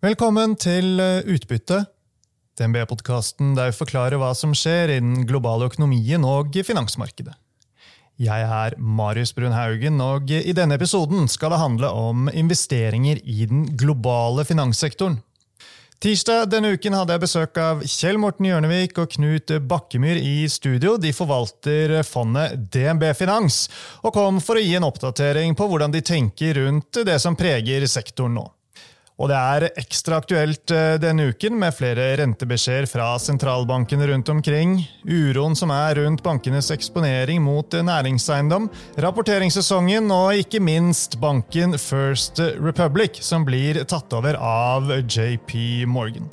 Velkommen til eh, Utbytte, DNB-podkasten der vi forklarer hva som skjer i den globale økonomien og finansmarkedet. Jeg er Marius Brun Haugen, og i denne episoden skal det handle om investeringer i den globale finanssektoren. Tirsdag denne uken hadde jeg besøk av Kjell Morten Hjørnevik og Knut Bakkemyr i studio. De forvalter fondet DNB Finans, og kom for å gi en oppdatering på hvordan de tenker rundt det som preger sektoren nå. Og det er ekstra aktuelt eh, denne uken med flere rentebeskjeder fra sentralbankene rundt omkring, uroen som er rundt bankenes eksponering mot næringseiendom, rapporteringssesongen og ikke minst banken First Republic, som blir tatt over av JP Morgan.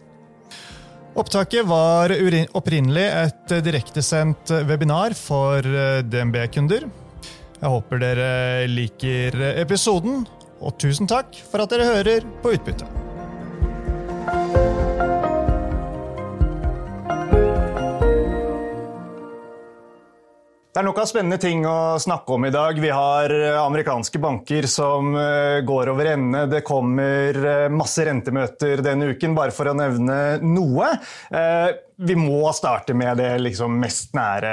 Opptaket var opprinnelig et direktesendt webinar for eh, DNB-kunder. Jeg håper dere liker episoden, og tusen takk for at dere hører på Utbytte. Det er nok av spennende ting å snakke om i dag. Vi har eh, amerikanske banker som eh, går over ende. Det kommer eh, masse rentemøter denne uken, bare for å nevne noe. Vi må starte med det liksom mest nære,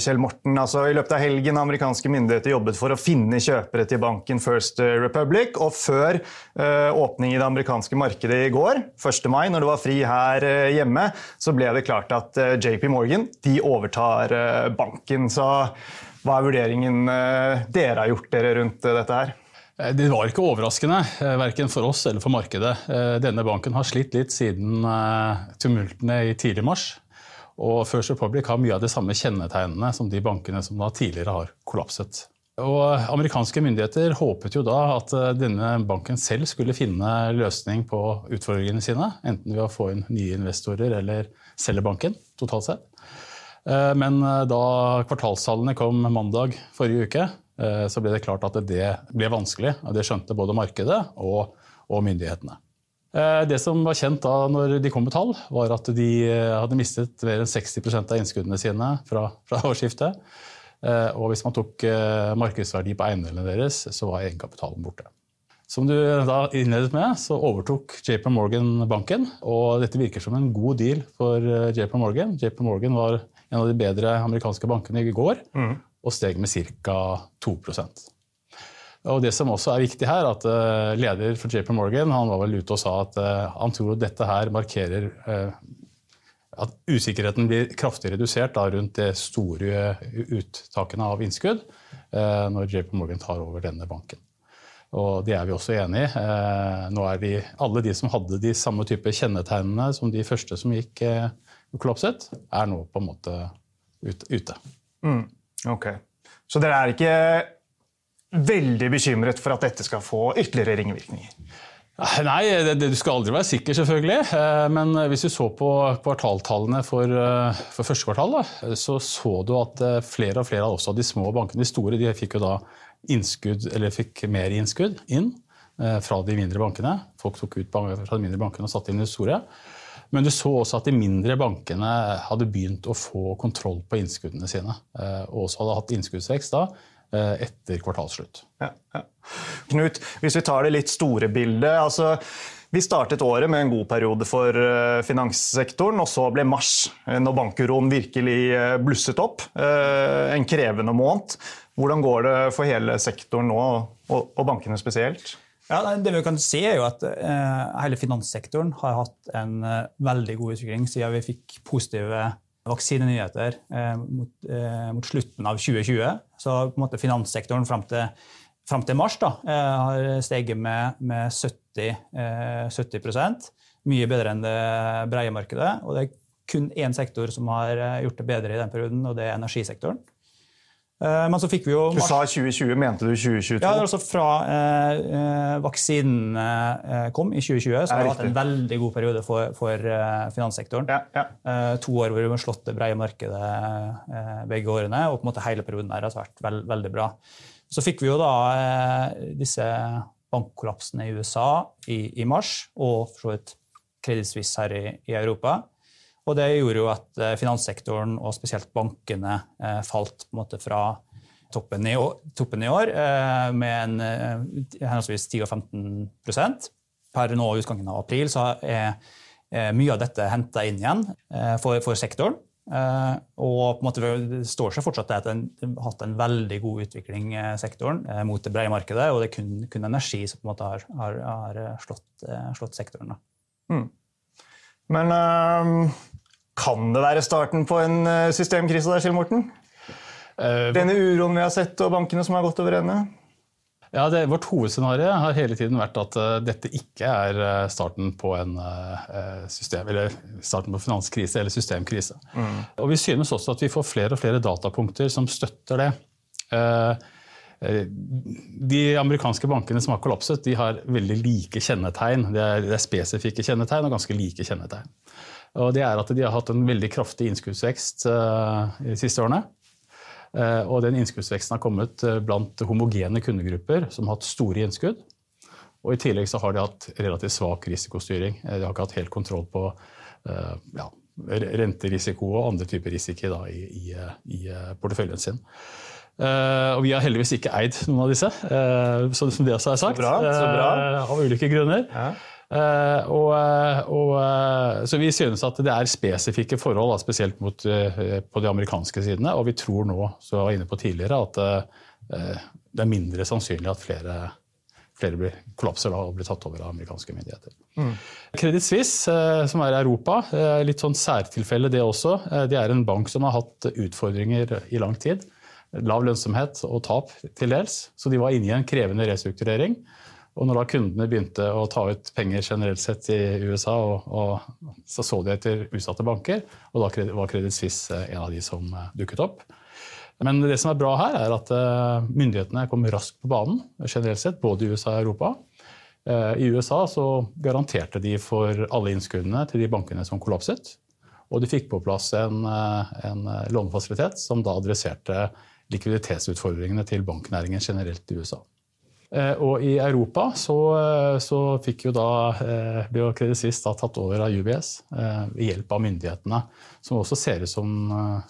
Kjell Morten. Altså, I løpet av helgen amerikanske myndigheter jobbet for å finne kjøpere til banken First Republic. Og før uh, åpning i det amerikanske markedet i går, 1. mai, når det var fri her uh, hjemme, så ble det klart at uh, JP Morgan de overtar banken. Så hva er vurderingen dere har gjort dere rundt dette her? Det var ikke overraskende, verken for oss eller for markedet. Denne banken har slitt litt siden tumultene i tidlig mars. Og First Republic har mye av de samme kjennetegnene som de bankene som tidligere har kollapset. Og Amerikanske myndigheter håpet jo da at denne banken selv skulle finne løsning på utfordringene sine, enten ved å få inn nye investorer eller selge banken totalt sett. Men da kvartalstallene kom mandag forrige uke, Eh, så ble det klart at det ble vanskelig. Det skjønte både markedet og, og myndighetene. Eh, det som var kjent da når de kom med tall, var at de eh, hadde mistet mer enn 60 av innskuddene sine fra, fra årsskiftet. Og hvis man tok markedsverdi på eiendelene deres, så var egenkapitalen borte. Som du da innledet med, så overtok JP Morgan banken. Og dette virker som en god deal for JP Morgan. JP Morgan var en av de bedre amerikanske bankene i går. Mm og steg med ca. 2% og Det som også er viktig her, at uh, leder for JP Morgan han var vel ute og sa at uh, han tror at dette her markerer uh, at usikkerheten blir kraftig redusert da, rundt de store uttakene av innskudd når JP Morgan tar over denne banken. Og Det er vi også enig i. Nå er de, alle de som hadde de samme type kjennetegnene som de første som gikk kollapset, er nå på en måte ute. Mm. Ok. Så dere er ikke veldig bekymret for at dette skal få ytterligere ringvirkninger? Nei, det, det, du skal aldri være sikker, selvfølgelig. Eh, men hvis du så på kvartaltallene for, eh, for første kvartal, da, så så du at eh, flere og flere av de små bankene, de store, de fikk jo da innskudd, eller fikk mer innskudd inn fra de mindre bankene. Folk tok ut fra de mindre bankene og satte inn i store. Men du så også at de mindre bankene hadde begynt å få kontroll på innskuddene sine. Eh, og også hadde hatt innskuddsvekst da, eh, etter kvartalsslutt. Ja, ja. Knut, hvis vi tar det litt store bildet. altså vi startet året med en god periode for eh, finanssektoren, og så ble mars, når bankuroen virkelig blusset opp, en krevende måned. Hvordan går det for hele sektoren nå, og bankene spesielt? Ja, det vi kan se er jo at uh, Hele finanssektoren har hatt en uh, veldig god utvikling siden vi fikk positive vaksinenyheter uh, mot, mot, slutten av 2020. Så på en måte finanssektoren fram til, frem til mars da, har steget med, med 70, 70% Mye bedre enn det breie markedet. Og det er kun én sektor som har gjort det bedre i den perioden, og det er energisektoren. Eh, men så fikk vi jo... Du sa 2020, mente du 2022? Ja, altså Fra eh, eh vaksinen eh, kom i 2020, så har vi hatt en veldig god periode for, for eh, finanssektoren. Ja, ja. Eh, to år hvor vi har slått det brede markedet begge årene, og på en måte hele perioden der har vært veld, veldig bra. Så fikk vi jo da disse bankkollapsene i USA i, i mars, og for så vidt Credit Suisse her i, i Europa. Og det gjorde jo at eh, finanssektoren, og spesielt bankene, eh, falt på en måte fra toppen i år, toppen i år eh, med en henholdsvis 10 og 15% per nå utgangen av april så er mye av dette henta inn igjen for, for sektoren. Og på en måte det står seg fortsatt at den har hatt en veldig god utvikling i sektoren mot det brede markedet, og det er kun, kun energi som på en måte har, har, har slått, slått, sektoren. Mm. Men kan det være starten på en systemkrise der, Kjell Morten? Denne uroen vi har sett, og bankene som har gått over ende? Ja, det, Vårt hovedscenario har hele tiden vært at uh, dette ikke er uh, starten på en uh, system, eller starten på finanskrise eller systemkrise. Mm. Og Vi synes også at vi får flere og flere datapunkter som støtter det. de amerikanske bankene som har kollapset, de har veldig like kjennetegn. Det er, det er spesifikke kjennetegn og ganske like kjennetegn. Og det er at De har hatt en veldig kraftig innskuddsvekst de siste årene. Eh, og den innskuddsveksten har kommet eh, blant homogene kundegrupper som har hatt store innskudd. Og I tillegg så har de hatt relativt svak risikostyring. Eh, de har ikke hatt helt kontroll på ja, renterisiko og andre typer risiko da, i, i, i, porteføljen sin. og Vi har heldigvis ikke eid noen av disse, som det også er sagt. Så bra, så bra. av ulike grunner. Ja. Uh, og, og, uh, så Vi synes at det er spesifikke forhold, spesielt mot, på de amerikanske sidene. Og vi tror nå, som jeg var inne på tidligere, at det er mindre sannsynlig at flere, flere blir, kollapser da, og blir tatt over av amerikanske myndigheter. Mm. Credit Suisse, som er i Europa, litt sånn særtilfelle det også. Det er en bank som har hatt utfordringer i lang tid. Lav lønnsomhet og tap til dels. Så de var inne i en krevende restrukturering. Og når da kundene begynte å ta ut penger generelt sett i USA, og, og så så de etter utsatte banker, og da var Credit Suisse eh, en av de som eh, dukket opp. Men det som er bra her, er at eh, myndighetene kom raskt på banen, generelt sett, både i USA og Europa. I USA så garanterte de for alle innskuddene til de bankene som kollapset. Og de fikk på plass en, en lånefasilitet som da adresserte likviditetsutfordringene til banknæringen generelt i USA. Eh, og i Europa så, eh, så fikk jo da eh, ble Credit Suisse da tatt over av UBS ved hjelp av myndighetene. Som også ser ut som,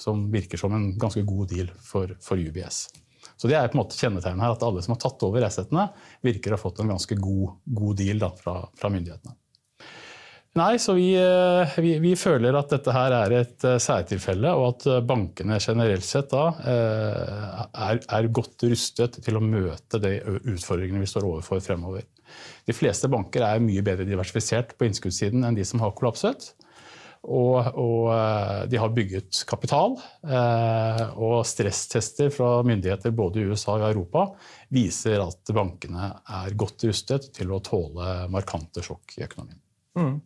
som virker som en ganske god deal for, for, UBS. Så det er på en måte kjennetegnet her, at alle som har tatt over assetene, virker å ha fått en ganske god, god deal da, fra, fra myndighetene. Nei, så vi, eh, vi, vi, føler at dette her er et eh, særtilfelle, og at eh, bankene generelt sett da er, er, godt rustet til å møte de utfordringene vi står overfor fremover. De fleste banker er mye bedre diversifisert på innskuddssiden enn de som har kollapset. Og, og de har bygget kapital. Og stresstester fra myndigheter både i USA og Europa viser at bankene er godt rustet til å tåle markante sjokk i økonomien. Mm.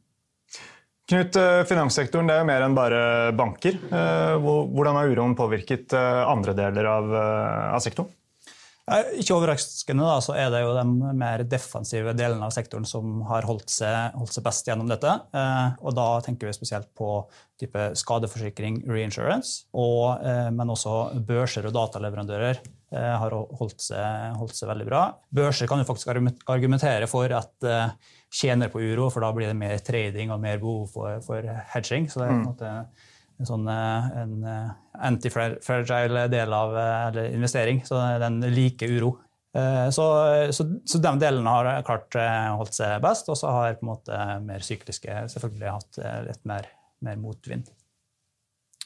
Knut, eh, finanssektoren er jo mer enn bare banker. Eh, hvordan har uroen påvirket eh, andre deler av, av sektoren? Ikke overraskende da, så er det jo de mer defensive delene av sektoren som har holdt seg, holdt seg best gjennom dette. Og da tenker vi spesielt på type skadeforsikring, reinsurance, og, men også børser og dataleverandører har holdt seg, holdt seg veldig bra. Børser kan jo faktisk argumentere for at tjener på uro, for da blir det mer trading og mer behov for, for hedging. Så det er på en mm. måte en sånn eh, en eh, antifragile del av eh, investering. Så den liker uro. Så, så, så den delen har klart holdt seg best, og så har på en måte mer sykliske selvfølgelig hatt litt mer, mer motvind.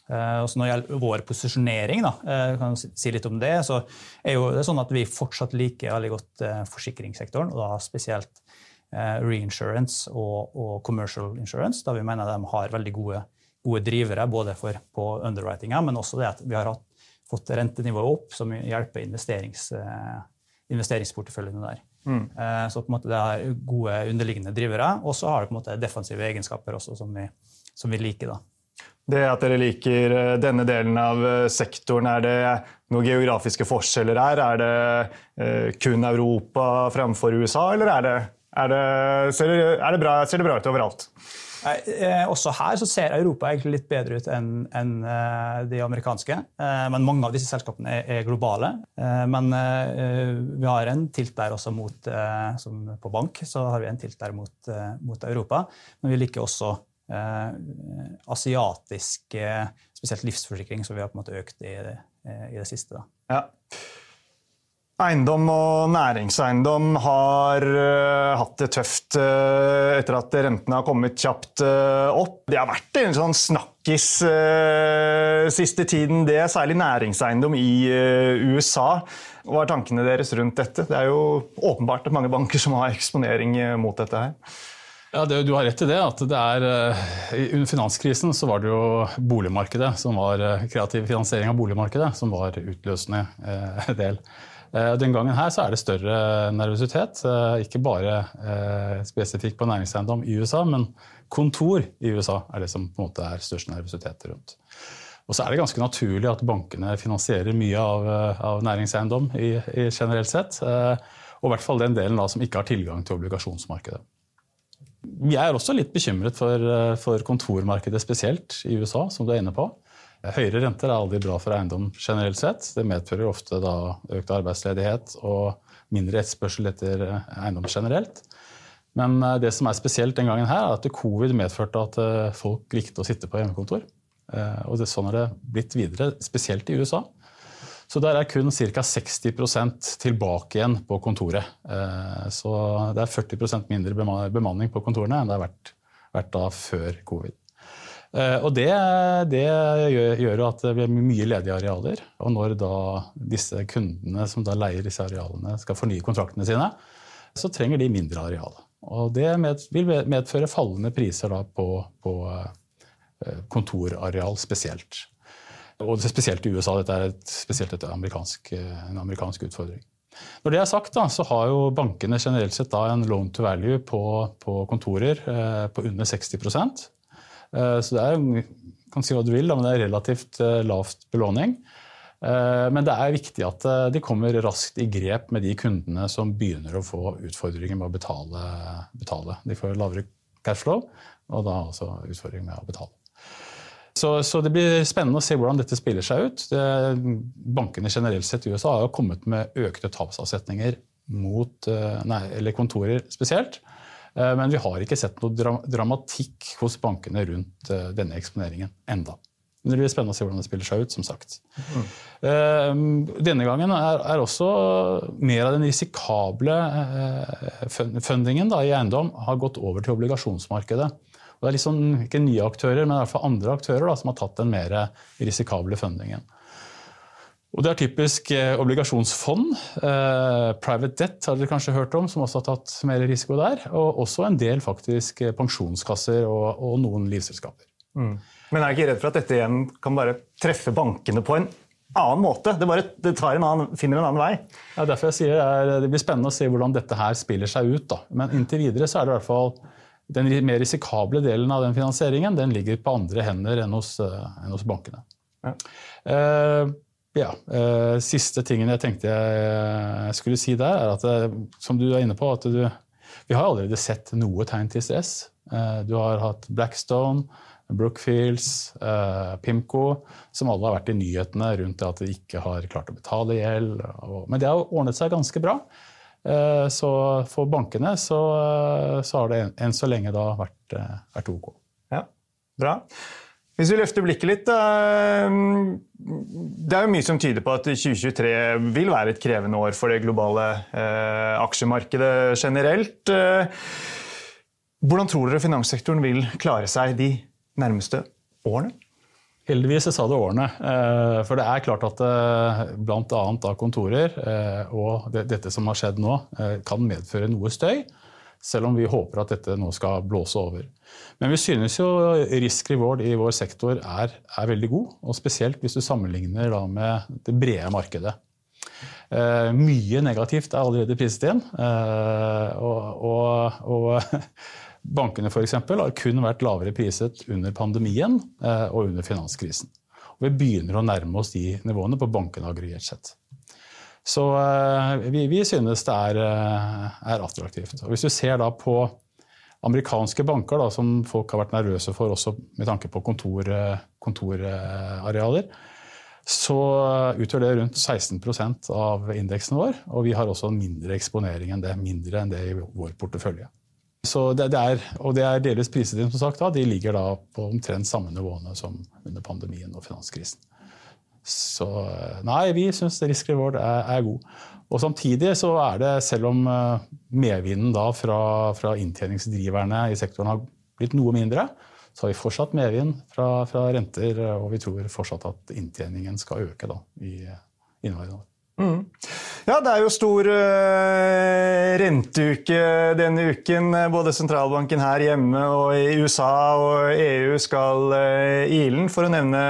Uh, når det gjelder vår posisjonering, da, kan si litt om det, så er jo det sånn at vi fortsatt liker veldig godt forsikringssektoren, og da spesielt reinsurance og, og, commercial insurance, da vi mener de har veldig gode, gode drivere både for, på underwritinga, men også det at vi har hatt, fått rentenivået opp, som hjelper investerings, eh, investeringsporteføljene der. Mm. Eh, så på en måte det har gode underliggende drivere, og så har det på en måte defensive egenskaper også som vi, som vi liker. da. Det at dere liker denne delen av sektoren, er det noen geografiske forskjeller her? Er det kun Europa fremfor USA, eller er det er det, ser, det, er det bra, ser det bra ut overalt? Eh, også her så ser Europa egentlig litt bedre ut enn en, eh, de amerikanske. Eh, men mange av disse selskapene er, er globale. Eh, men eh, vi har en tilt der også mot eh, som På bank så har vi en tilt der mot, mot Europa. Men vi liker også asiatisk, spesielt livsforsikring, som vi har på en måte økt i, i det siste. Da. Ja. Eiendom og næringseiendom har uh, hatt det tøft uh, etter at rentene har kommet kjapt uh, opp. Det har vært en sånn snakkis siste tiden, det er særlig næringseiendom i USA. Hva er tankene deres rundt dette? Det er jo åpenbart mange banker som har eksponering mot dette her. Ja, det, Du har rett i det. at det er, Under finanskrisen så var det jo boligmarkedet som var kreativ finansiering av boligmarkedet som var utløsende del. Eh, den gangen her så er det større nervøsitet. Eh, ikke bare eh, spesifikt på næringseiendom i USA, men kontor i USA er det som på en måte er størst nervøsitet rundt. Og så er det ganske naturlig at bankene finansierer mye av, av næringseiendom i, i generelt sett. Og i hvert fall den delen da, som ikke har tilgang til obligasjonsmarkedet. Jeg er også litt bekymret for, for kontormarkedet spesielt i USA, som du er inne på. Høyere renter er aldri bra for eiendom generelt sett. Det medfører ofte økt arbeidsledighet og mindre etterspørsel etter eh, eiendom generelt. Men eh, det som er spesielt den gangen her, er at covid medførte at eh, folk likte å sitte på hjemmekontor. Og det, sånn er det blitt videre, spesielt i USA. Så der er kun ca. 60% tilbake igjen på kontoret. Så det er 40% mindre bemanning på kontorene enn det har vært, vært da før covid. Eh, og det, det gjør, jo at det blir mye ledige arealer. Og når da disse kundene som da leier disse arealene, skal fornye kontraktene sine, så trenger de mindre areal. Og det vil medføre fallende priser på, på eh, kontorareal spesielt. Og spesielt i USA. Dette er et, spesielt et amerikansk, en amerikansk utfordring. Når det er sagt, da, så har jo bankene generelt sett da en loan to value på, på kontorer eh, på under 60 Eh, så det er, kan si hva du vil, men det er relativt eh, lavt belåning. Eh, men det er viktig at de kommer raskt i grep med de kundene som begynner å få utfordringer med å betale. betale. De får lavere cashflow, og da også utfordringer med å betale. Så, så, det blir spennende å se hvordan dette spiller seg ut. Det, bankene generelt sett i USA har jo kommet med økte tapsavsetninger mot nei, eller kontorer spesielt. Eh, men vi har ikke sett noe dramatikk hos bankene rundt eh, denne eksponeringen enda. Men det blir spennende å se hvordan det spiller seg ut, som sagt. Mm. Denne gangen er, også mer av den risikable fundingen da, i eiendom har gått over til obligasjonsmarkedet. Og det er liksom, ikke nye aktører, men i hvert fall andre aktører da, som har tatt den mer risikable fundingen. Og Det er typisk eh, obligasjonsfond. Eh, private debt har dere kanskje hørt om, som også har tatt mer risiko der. Og også en del faktisk eh, pensjonskasser og, og noen livselskaper. Mm. Men er jeg ikke redd for at dette igjen kan bare treffe bankene på en annen måte? Det, bare, det en annen, finner en annen vei? Ja, derfor jeg sier det, det blir spennende å se hvordan dette her spiller seg ut. Da. Men inntil videre så er det i hvert fall den mer risikable delen av den finansieringen den ligger på andre hender enn hos, enn hos bankene. Ja. Eh, ja, eh, Siste tingen jeg tenkte jeg skulle si der, er at det, eh, som du er inne på, at du, vi har allerede sett noe tegn til stress. Eh, du har hatt Blackstone, Brookfields, eh, Pimco, som alle har vært i nyhetene rundt at de ikke har klart å betale gjeld. Men det har ordnet seg ganske bra. Eh, så for bankene så, så, har det enn så lenge da vært, eh, vært OK. Ja, bra. Hvis vi løfter blikket litt ehm, Det er jo mye som tyder på at 2023 vil være et krevende år for det globale eh, aksjemarkedet generelt. Eh, hvordan tror dere finanssektoren vil klare seg de nærmeste årene? Heldigvis sa du årene. Eh, for det er klart at bl.a. kontorer og dette som har skjedd nå, kan medføre noe støy. Selv om vi håper at dette nå skal blåse over. Men vi synes jo risk reward i vår sektor er, er veldig god. Og spesielt hvis du sammenligner med det brede markedet. Eh, mye negativt er allerede priset inn. Eh, og, og, og bankene f.eks. har kun vært lavere priset under pandemien eh, og under finanskrisen. Og vi begynner å nærme oss de nivåene på bankene aggregert sett. Så eh, vi, vi synes det er, eh, er, attraktivt. Og hvis du ser da på amerikanske banker, da, som folk har vært nervøse for også med tanke på kontor, eh, kontorarealer, så utgjør det rundt 16% av indeksen vår. Og vi har også en mindre eksponering enn det, mindre enn det i vår portefølje. Så det, det er, og det er delvis priset som sagt. Da. De ligger da på omtrent samme nivåene som under pandemien og finanskrisen. Så nei, vi syns risk-reward er, er, god. Og Samtidig så er det, selv om medvinden da fra, fra inntjeningsdriverne i sektoren har blitt noe mindre, så har vi fortsatt medvind fra, fra, renter, og vi tror fortsatt at inntjeningen skal øke da, i inneværende år. Mm. Ja, det er jo stor uh, renteuke denne uken. Både sentralbanken her hjemme og i USA og EU skal uh, ilen, for å nevne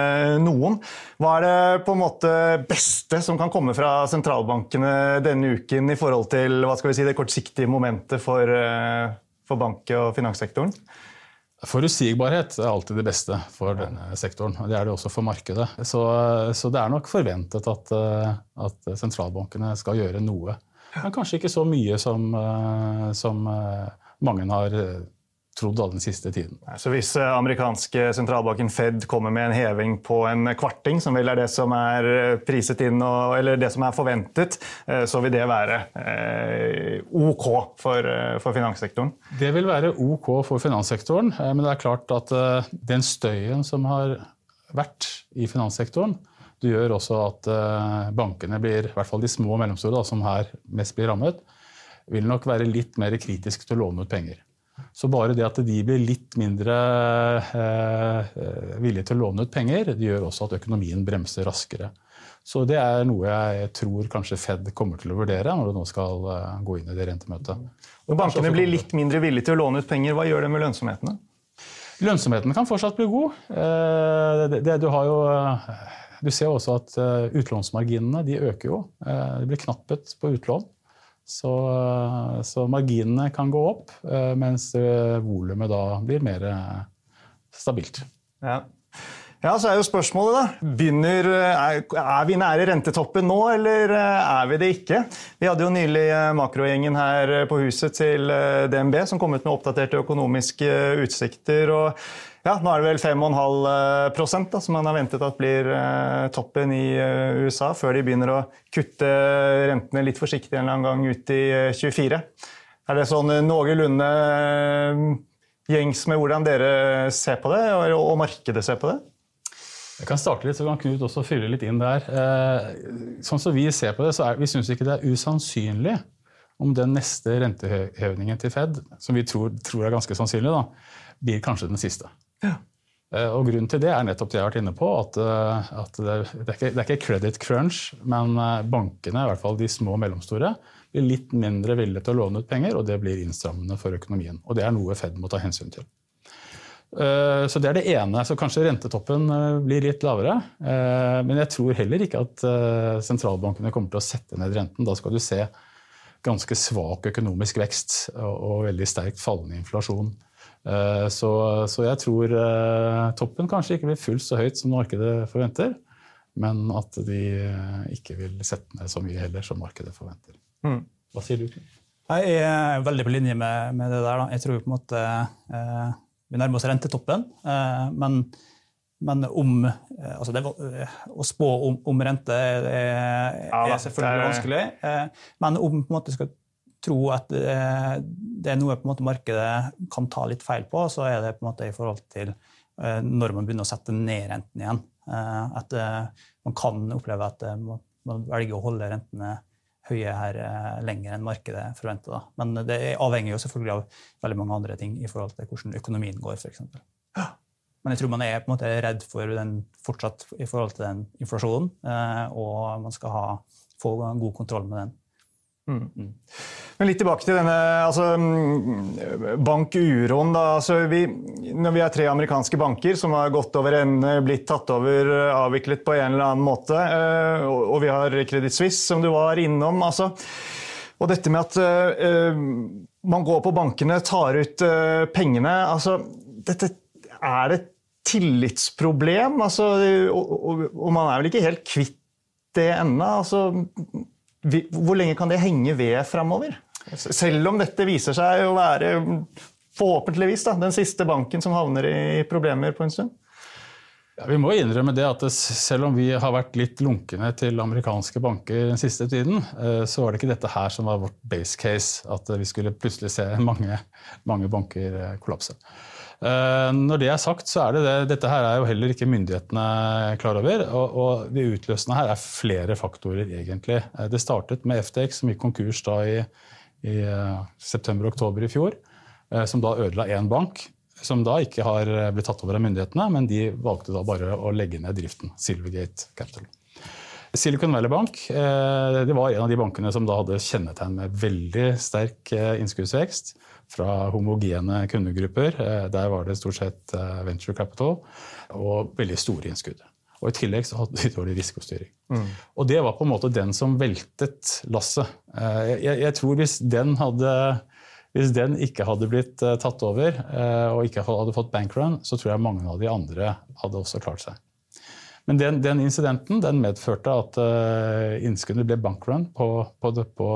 noen. Hva er det på en måte beste som kan komme fra sentralbankene denne uken i forhold til hva skal vi si, det kortsiktige momentet for, uh, for bank- og finanssektoren? Forutsigbarhet er alltid det beste for denne sektoren. og Det er det også for markedet. Så, så det er nok forventet at, eh, at, sentralbankene skal gjøre noe. Men kanskje ikke så mye som, eh, som eh, mange har trodd av den siste tiden. Så Hvis eh, amerikanske sentralbanken Fed kommer med en heving på en kvarting, som vel er det som er eh, priset inn, og, eller det som er forventet, eh, så vil det være eh, OK for, for, finanssektoren? Det vil være OK for finanssektoren, men det er klart at den støyen som har vært i finanssektoren, det gjør også at bankene blir, i hvert fall de små og mellomstore, som her mest blir rammet, vil nok være litt mer kritiske til å låne ut penger. Så bare det at de blir litt mindre eh, villige til å låne ut penger, det gjør også at økonomien bremser raskere. Så det er noe jeg tror kanskje Fed kommer til å vurdere når det nå skal eh, gå inn i det rentemøtet. Når bankene blir litt mindre villige til å låne ut penger, hva gjør det med lønnsomhetene? Lønnsomheten kan fortsatt bli god. Eh, det, det, du, jo, eh, du ser også at eh, utlånsmarginene de øker jo. Det blir knapphet på utlån. Så, så, marginene kan gå opp, eh, mens eh, volumet da blir mer eh, stabilt. Ja. ja. så er jo spørsmålet, da. Begynner, er, er, vi nære rentetoppen nå, eller er vi det ikke? Vi hadde jo nylig makrogjengen her på huset til DNB som kom ut med oppdaterte økonomiske utsikter. og ja, nå er det vel 5,5 da, som man har ventet at blir eh, toppen i eh, USA, før de begynner å kutte rentene litt forsiktig en eller annen gang ut i 24. Eh, er det sånn noenlunde gjengs med hvordan dere ser på det, og markedet ser på det? Jeg kan starte litt, så kan Knut også fylle litt inn der. Sånn som Vi ser på det, så er, vi syns ikke det er usannsynlig om den neste rentehevingen til Fed, som vi tror, tror er ganske sannsynlig, da, blir kanskje den siste. Eh, og Grunnen til det er nettopp det jeg har vært inne på, at, eh, at det, det, er ikke, det, er ikke, credit crunch, men eh, bankene, i hvert fall de små og mellomstore, blir litt mindre villige til å låne ut penger, og det blir innstrammende for økonomien. Og Det er noe Fed må ta hensyn til. Så Det er det ene. så Kanskje rentetoppen blir litt lavere. Men jeg tror heller ikke at sentralbankene kommer til å sette ned renten. Da skal du se ganske svak økonomisk vekst og veldig sterkt fallende inflasjon. Eh, så, så, jeg tror eh, toppen kanskje ikke blir fullt så høyt som markedet forventer, men at de eh, ikke vil sette ned så mye heller som markedet forventer. Mm. Hva sier du? Jeg er veldig på linje med, med det der. Da. Jeg tror på en måte eh, vi nærmer oss rentetoppen. Eh, men, men om, altså det, Å spå om, om rente er, er, er selvfølgelig vanskelig. Eh, men om på en måte skal tro at eh, det er noe på en måte markedet kan ta litt feil på, så er det på en måte i forhold til eh, når man begynner å sette ned renten igjen. Eh, at man kan oppleve at man velger å holde rentene høye her lenger enn markedet forventer. Da. Men det avhenger jo selvfølgelig av veldig mange andre ting i forhold til hvordan økonomien går, f.eks. Men jeg tror man er på en måte redd for den fortsatt i forhold til den inflasjonen, og man skal ha, få god kontroll med den. Mm. mm. Men litt tilbake til denne altså, bankuroen. bankuroen. Altså, vi, når vi har tre amerikanske banker som har gått over ende, blitt tatt over, avviklet på en eller annen måte, eh, og vi har Credit Suisse, som du var innom. Altså, og dette med at uh, man går på bankene, tar ut uh, pengene altså, dette, Er det et tillitsproblem? Altså, og, og, og, man er vel ikke helt kvitt det ennå? Altså, hvor lenge kan det henge ved framover? Selv om dette viser seg å være forhåpentligvis da, den siste banken som havner i problemer på en stund? Ja, vi må innrømme det at selv om vi har vært litt lunkne til amerikanske banker den siste tiden, eh, så var det ikke dette her som var vårt base case, at vi skulle plutselig se mange, mange banker eh, kollapse. Eh, når det er sagt, så er det det. Dette her er jo heller ikke myndighetene klar over. Og, og det utløsende her er flere faktorer, egentlig. Det startet med FTX, som gikk konkurs da i, i september-oktober i fjor. Som da ødela én bank. Som da ikke har blitt tatt over av myndighetene, men de valgte da bare å legge ned driften. Silvergate Capital. Silicon Valley Bank uh, det var en av de bankene som da hadde kjennetegn med veldig sterk innskuddsvekst fra homogene kundegrupper. Eh, der var det stort sett eh, venture capital og veldig store innskudd. Og I tillegg så hadde de dårlig risikostyring. Mm. Og det var på en måte den som veltet lasset. Eh, jeg, jeg, tror hvis den, hadde, hvis den ikke hadde blitt tatt over og ikke hadde fått bankrun, så tror jeg mange av de andre hadde også klart seg. Men den, den incidenten den medførte at innskuddet ble bankrun på, på, på,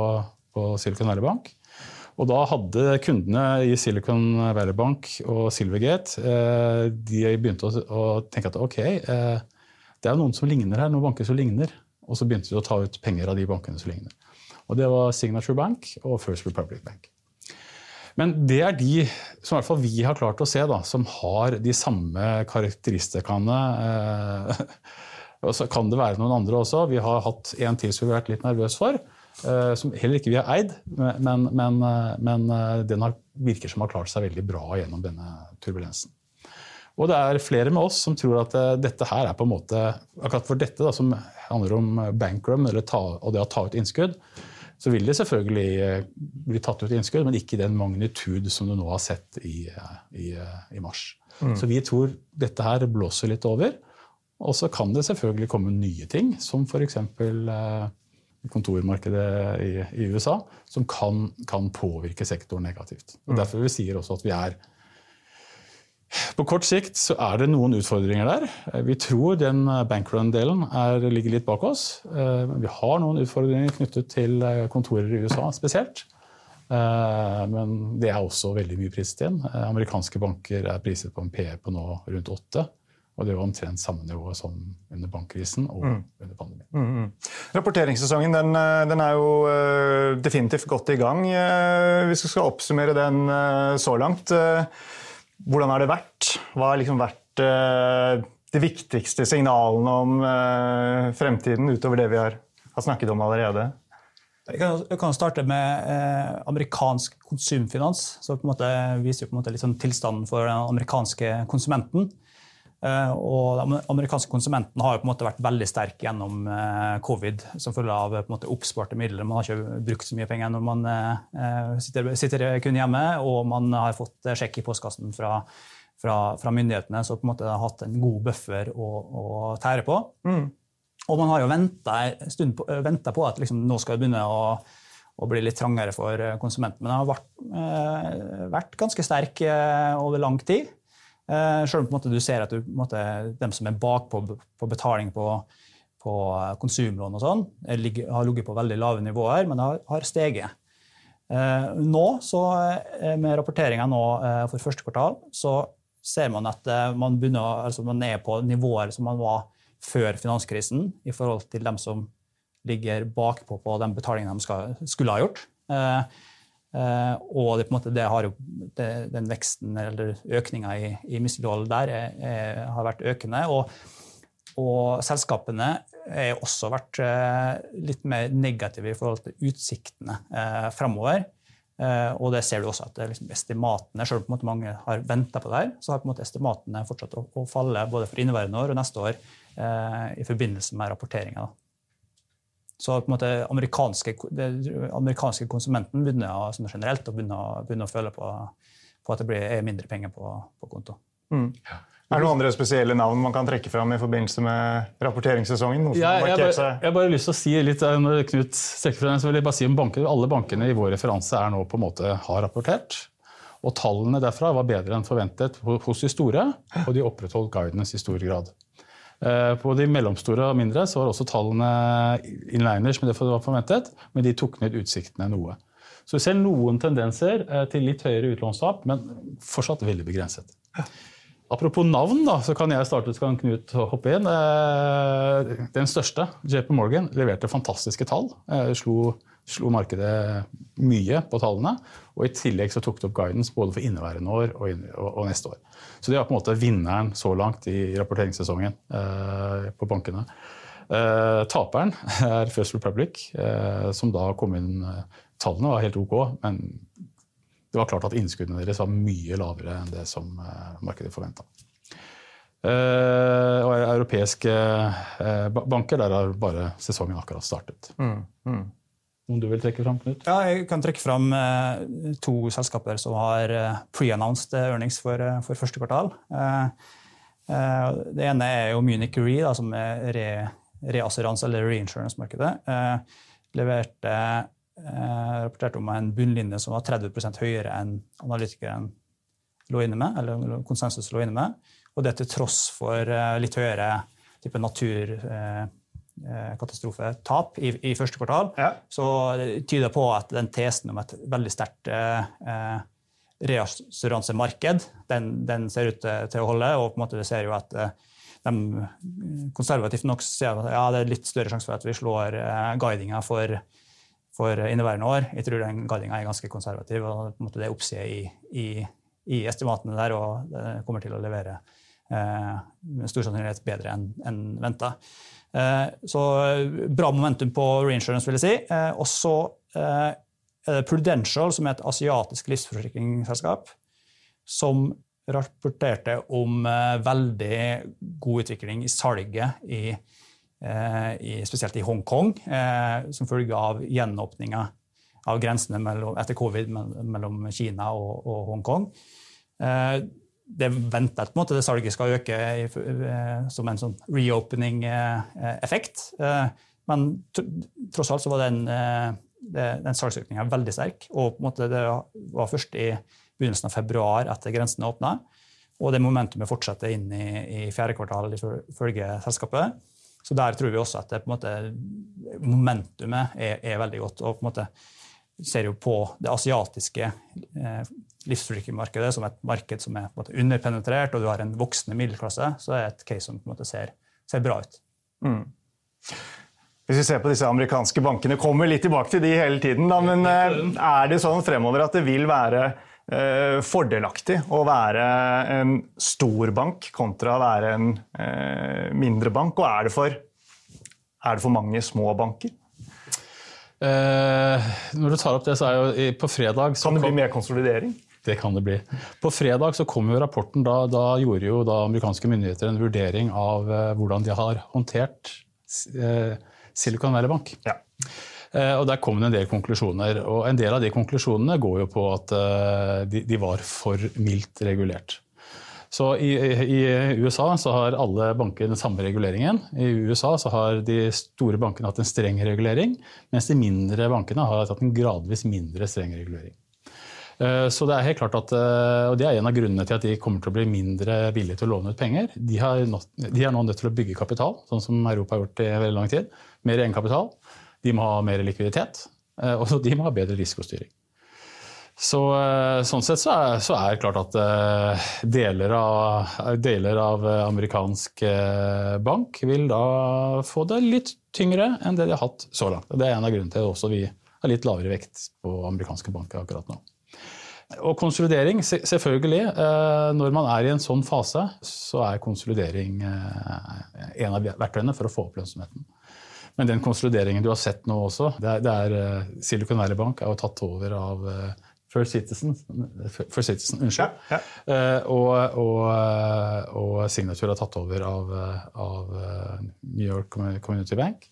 på Silicon Valley Bank. Og da hadde kundene i Silicon Valley Bank og Silvergate eh, de begynte å, tenke at ok, eh, det er noen som ligner her, noen banker som ligner. Og så begynte de å ta ut penger av de bankene som ligner. Og Det var Signature Bank og First Republic Bank. Men det er de som i hvert fall vi har klart å se, da, som har de samme karakteristikkene. Eh, så kan det være noen andre også. Vi har hatt en til som vi har vært litt nervøse for. Eh, som heller ikke vi har eid, men, men, eh, men den har, virker som har klart seg veldig bra gjennom denne turbulensen. Og det er flere med oss som tror at dette her er på en måte Akkurat for dette, da, som handler om bankrum ta, og det å ta ut innskudd, så vil det selvfølgelig bli tatt ut innskudd, men ikke i den magnitud som du nå har sett i, i, i mars. Mm. Så vi tror dette her blåser litt over. Og så kan det selvfølgelig komme nye ting, som f.eks. Eh, kontormarkedet i, i USA, som kan, kan, påvirke sektoren negativt. Og mm. Derfor vi sier også at vi er på kort sikt så er det noen utfordringer der. Vi tror den bankrun-delen ligger litt bak oss. Eh, vi har noen utfordringer knyttet til eh, kontorer i USA spesielt. Eh, men det er også veldig mye priset inn. Amerikanske banker er priset på en PE på nå rundt åtte. Og det var omtrent samme nivå som under bankkrisen og mm. under pandemien. Mm, mm. Rapporteringssesongen den, eh, den, er jo definitivt godt i gang. Hvis vi skal oppsummere den så langt, hvordan har det vært? Hva har liksom vært de viktigste signalene om fremtiden utover det vi har, har snakket om allerede? Jeg kan, starte med eh, amerikansk konsumfinans. måte viser på en måte sånn tilstanden for den amerikanske konsumenten. Eh, og Den amerikanske konsumenten har jo på en måte vært veldig sterk gjennom eh, covid som følge av på en måte oppsparte midler. Man har ikke brukt så mye penger når man eh, sitter, sitter kun hjemme, og man har fått sjekk i postkassen fra, fra, fra myndighetene, så på en måte har hatt en god buffer å, å tære på. Mm. Og man har jo venta på, på at liksom, nå skal det begynne å, og bli litt trangere for konsumenten. Men den har vært, vært ganske sterk over lang tid. Uh, selv om du ser at du, måte, dem som er bakpå på betaling på, på konsumlån og sånn, har ligget på veldig lave nivåer, men har, har steget. Uh, nå, så, med rapporteringa nå for første kvartal, så ser man at man, begynner, altså man er på nivåer som man var før finanskrisen, i forhold til dem som ligger bakpå på den betalingen de skal, skulle ha gjort. Uh, og det, måte, det har jo, det, den veksten eller økninga i, i mislighold der er, er, har vært økende. Og, og selskapene har også vært uh, litt mer negative i forhold til utsiktene eh, framover. Uh, og det ser du også at liksom, estimatene, selv om mange har venta på det her, så har estimatene fortsatt å, å falle både for inneværende år og neste år i forbindelse med rapporteringa. Så på en måte amerikanske, amerikanske konsumenten begynner sånn generelt å begynne, begynne, å føle på, på, at det blir, er mindre penger på, på konto. Mm. Er det noen andre spesielle navn man kan trekke fram i forbindelse med rapporteringssesongen? Ja, jeg, bare, jeg bare lyst til å si litt, eh, når Knut så vil jeg bare si om banker, Alle bankene i vår referanse er nå på en måte har rapportert. Og tallene derfra var bedre enn forventet hos de store, og de opprettholdt guidance i stor grad. Eh, på de mellomstore og mindre så var også tallene inliners med det var forventet, men de tok ned utsiktene noe. Så vi ser noen tendenser eh, til litt høyere utlånstap, men fortsatt veldig begrenset. Apropos navn, da, så kan jeg starte, så kan Knut hoppe inn. Eh, den største, JP Morgan, leverte fantastiske tall. Eh, slo, slo, markedet mye på tallene. Og i tillegg så tok det opp guidance både for inneværende år og, og, neste år. Så det var på en måte vinneren så langt i rapporteringssesongen eh, på bankene. Taperen er First Republic, som da kom inn Tallene var helt ok, men det var klart at innskuddene deres var mye lavere enn det som uh, markedet forventa. Eh, og europeiske uh, banker, der har bare sesongen akkurat startet. Mm, mm. Om du vil trekke fram, Knut? Ja, jeg kan trekke fram to selskaper som har pre-announced earnings for, for, første kvartal. det ene er jo Munich Re, da, som er re, reassurance- eller reinsurance-markedet. leverte eh, rapporterte om en bunnlinje som var 30 høyere enn analytikeren lå inne med, eller konsensus lå inne med. Og det til tross for eh, litt høyere type naturkatastrofetap eh, eh i, i, første kvartal. Ja. Så det tyder på at den tesen om et veldig sterkt eh, eh reassuransemarked, den, den, ser ut til, å holde. Og på en måte vi ser jo at eh, de konservativt nok sier at ja, det er litt større sjanse for at vi slår guidinga for for inneværende år. Jeg tror den gallinga er ganske konservativ. og Det er oppside i, i, i, estimatene der, og det kommer til å levere eh, med stor sannsynlighet bedre enn en venta. Eh, så bra momentum på reinsurance, vil jeg si. Eh, og så eh, Prudential, som er et asiatisk livsforsikringsselskap, som rapporterte om eh, veldig god utvikling i salget i Eh, i, spesielt i Hongkong, eh, som følge av gjenåpninga av grensene mellom, etter covid mellom Kina og, og Hongkong. Eh, det er på en måte det salget skal øke i, som en sånn reopening-effekt. Men tross alt så var den, den salgsøkninga veldig sterk. Og på en måte det var først i begynnelsen av februar etter grensene åpna. Og det momentumet fortsetter inn i, i fjerde kvartal, ifølge selskapet. Så der tror vi også at det, måte, momentumet er, er, veldig godt. og på en måte ser jo på det asiatiske eh, livsforsikringsmarkedet som et marked som er på en måte underpenetrert, og du har en voksende middelklasse, så er det et case som på en måte ser, ser bra ut. Mm. Hvis vi ser på disse amerikanske bankene, kommer litt tilbake til de hele tiden, da, men eh, er det sånn fremover at det vil være fordelaktig å være en stor bank kontra å være en eh, mindre bank? Og er det, for, er det for mange små banker? Eh, når du tar opp det, så er jo på fredag Kan det bli mer konsolidering? Det kan det bli. På fredag så kom jo rapporten. Da, da gjorde jo da amerikanske myndigheter en vurdering av eh, hvordan de har håndtert eh, Silicon Valley Bank. Ja. Eh, og Der kom det en del konklusjoner. og En del av de konklusjonene går jo på at eh, de, var for mildt regulert. Så i, i, USA så har alle banker den samme reguleringen. I USA så har de store bankene hatt en streng regulering, mens de mindre bankene har hatt en gradvis mindre streng regulering. Eh, så det er helt klart at, og det er en av grunnene til at de kommer til å bli mindre villige til å låne ut penger. De, nå, de er nå nødt til å bygge kapital, sånn som Europa har gjort i veldig lang tid. Mer egenkapital. De må ha mer likviditet, eh, og de må ha bedre risikostyring. Så, eh, sånn sett så er, så er, det klart at uh, deler, av, deler, av, amerikansk bank vil da få det litt tyngre enn det de har hatt så langt. Det er en av grunnene til at vi har litt lavere vekt på amerikanske banker akkurat nå. Og konsolidering, selvfølgelig. Når man er i en sånn fase, så er konsolidering en av verktøyene for å få opp lønnsomheten. Men den konsolideringen du har sett nå også, det er, det er uh, Silicon Valley Bank er jo tatt over av uh, First Citizen, First Citizen unnskyld. Ja, ja. Uh, og, og, og, Signature er tatt over av, av New York Community Bank.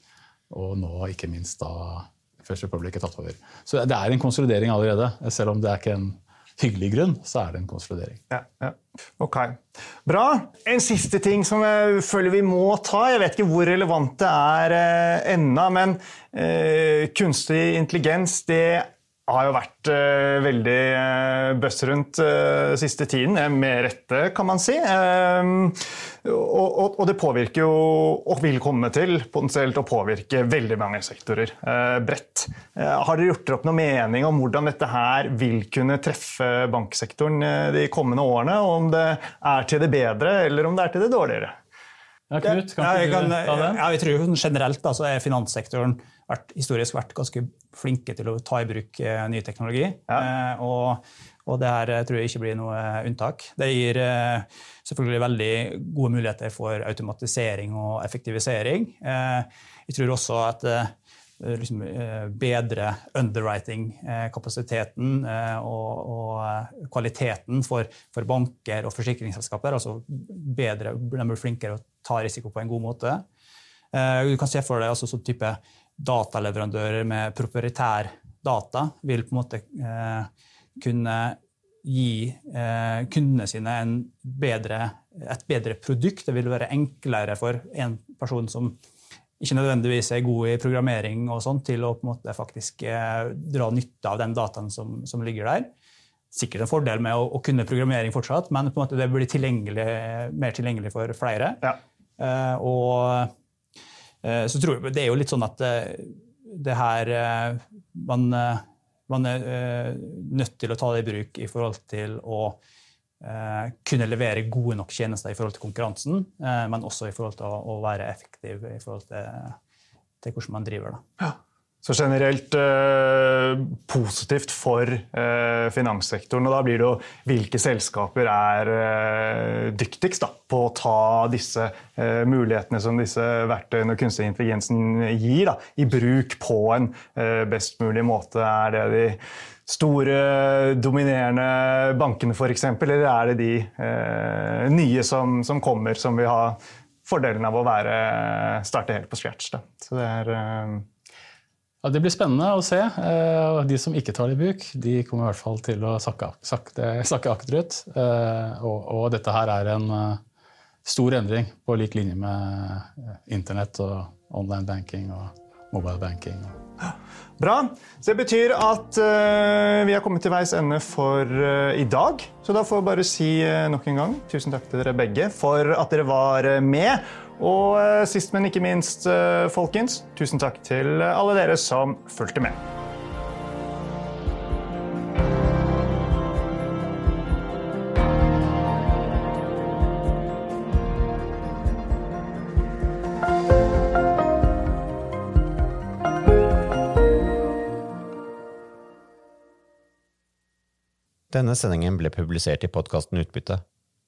Og nå ikke minst da First Republic er tatt over. Så det er en konsolidering allerede, selv om det er ikke en hyggelig grunn, så er det en konsolidering. Ja, ja. Ok. Bra. En siste ting som jeg føler vi må ta. Jeg vet ikke hvor relevant det er eh, ennå, men eh, kunstig intelligens det har jo vært uh, veldig uh, buzz rundt uh, siste tiden, med rette, kan man si. Uh, og, og, og, det påvirker jo, og vil komme til potensielt å påvirke veldig mange sektorer bredt. har dere gjort dere opp noen mening om hvordan dette her vil kunne treffe banksektoren de kommende årene? Og om det er til det bedre, eller om det er til det dårligere? Ja, Knut, kan ja, ikke du ta det? Ja, jeg tror Generelt altså, er finanssektoren vært, historisk vært ganske flinke til å ta i bruk eh, ny teknologi. Ja. Eh, og, og, det her eh, tror jeg ikke blir noe unntak. Det gir selvfølgelig veldig gode muligheter for automatisering og effektivisering. jeg tror også at liksom, bedre underwriting-kapasiteten og, og, kvaliteten for, for, banker og forsikringsselskaper. altså bedre, De blir flinkere å ta risiko på en god måte. Du kan se for deg altså sånn type dataleverandører med proprietær data vil på en måte eh, kunne gi eh, kundene sine bedre, et bedre produkt. Det vil være enklere for en person som ikke nødvendigvis er god i programmering, og sånt, til å på en måte faktisk eh, dra nytte av den dataen som, som, ligger der. Sikkert en fordel med å, å, kunne programmering fortsatt, men på en måte det blir tilgjengelig, mer tilgjengelig for flere. Ja. Eh, og Eh, så tror jeg, Det er jo litt sånn at eh, det her eh, man, man, er nødt til å ta det i bruk i forhold til å kunne levere gode nok tjenester i forhold til konkurransen, men også i forhold til å, være effektiv i forhold til, til hvordan man driver. det. Ja. Så generelt eh, positivt for eh, finanssektoren. Og da blir det jo hvilke selskaper er eh, dyktigst da, på å ta disse eh, mulighetene som disse verktøyene og kunstig intelligensen gir, da, i bruk på en eh, best mulig måte. Er det de store, dominerende bankene f.eks., eller er det de eh, nye som, som, kommer, som vil ha fordelen av å være, starte helt på scratch? Da. Så det er ja, Det blir spennende å se. Eh, de som ikke tar det i bruk, de kommer i hvert fall til å sakke, sakte, sakke akterut. Eh, og, og, dette her er en eh, stor endring på lik linje med internett og online banking og mobile banking. Bra. Så det betyr at vi har kommet til veis ende for i dag. Så da får jeg bare si nok en gang tusen takk til dere begge for at dere var med. Og eh, sist, men ikke minst, eh, folkens, tusen takk til alle dere som fulgte med. Denne sendingen ble publisert i podkasten Utbytte.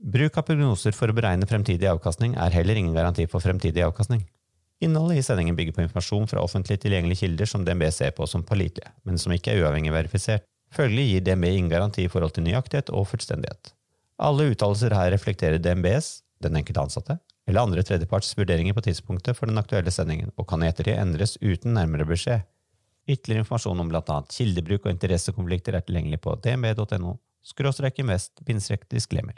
Bruk av prognoser for å beregne fremtidig avkastning er heller ingen garanti for fremtidig avkastning. Innholdet i sendingen bygger på informasjon fra offentlig tilgjengelige kilder som DNB ser på som pålitelige, men som ikke er uavhengig verifisert. Følgelig gir DNB ingen garanti i forhold til nøyaktighet og fullstendighet. Alle uttalelser her reflekterer DNBs, den enkelte ansatte, eller andre tredjeparts vurderinger på tidspunktet for den aktuelle sendingen, og kan i ettertid endres uten nærmere beskjed. Ytterligere informasjon om bl.a. kildebruk og interessekonflikter er tilgjengelig på dnb.no skråstrek invest disclaimer.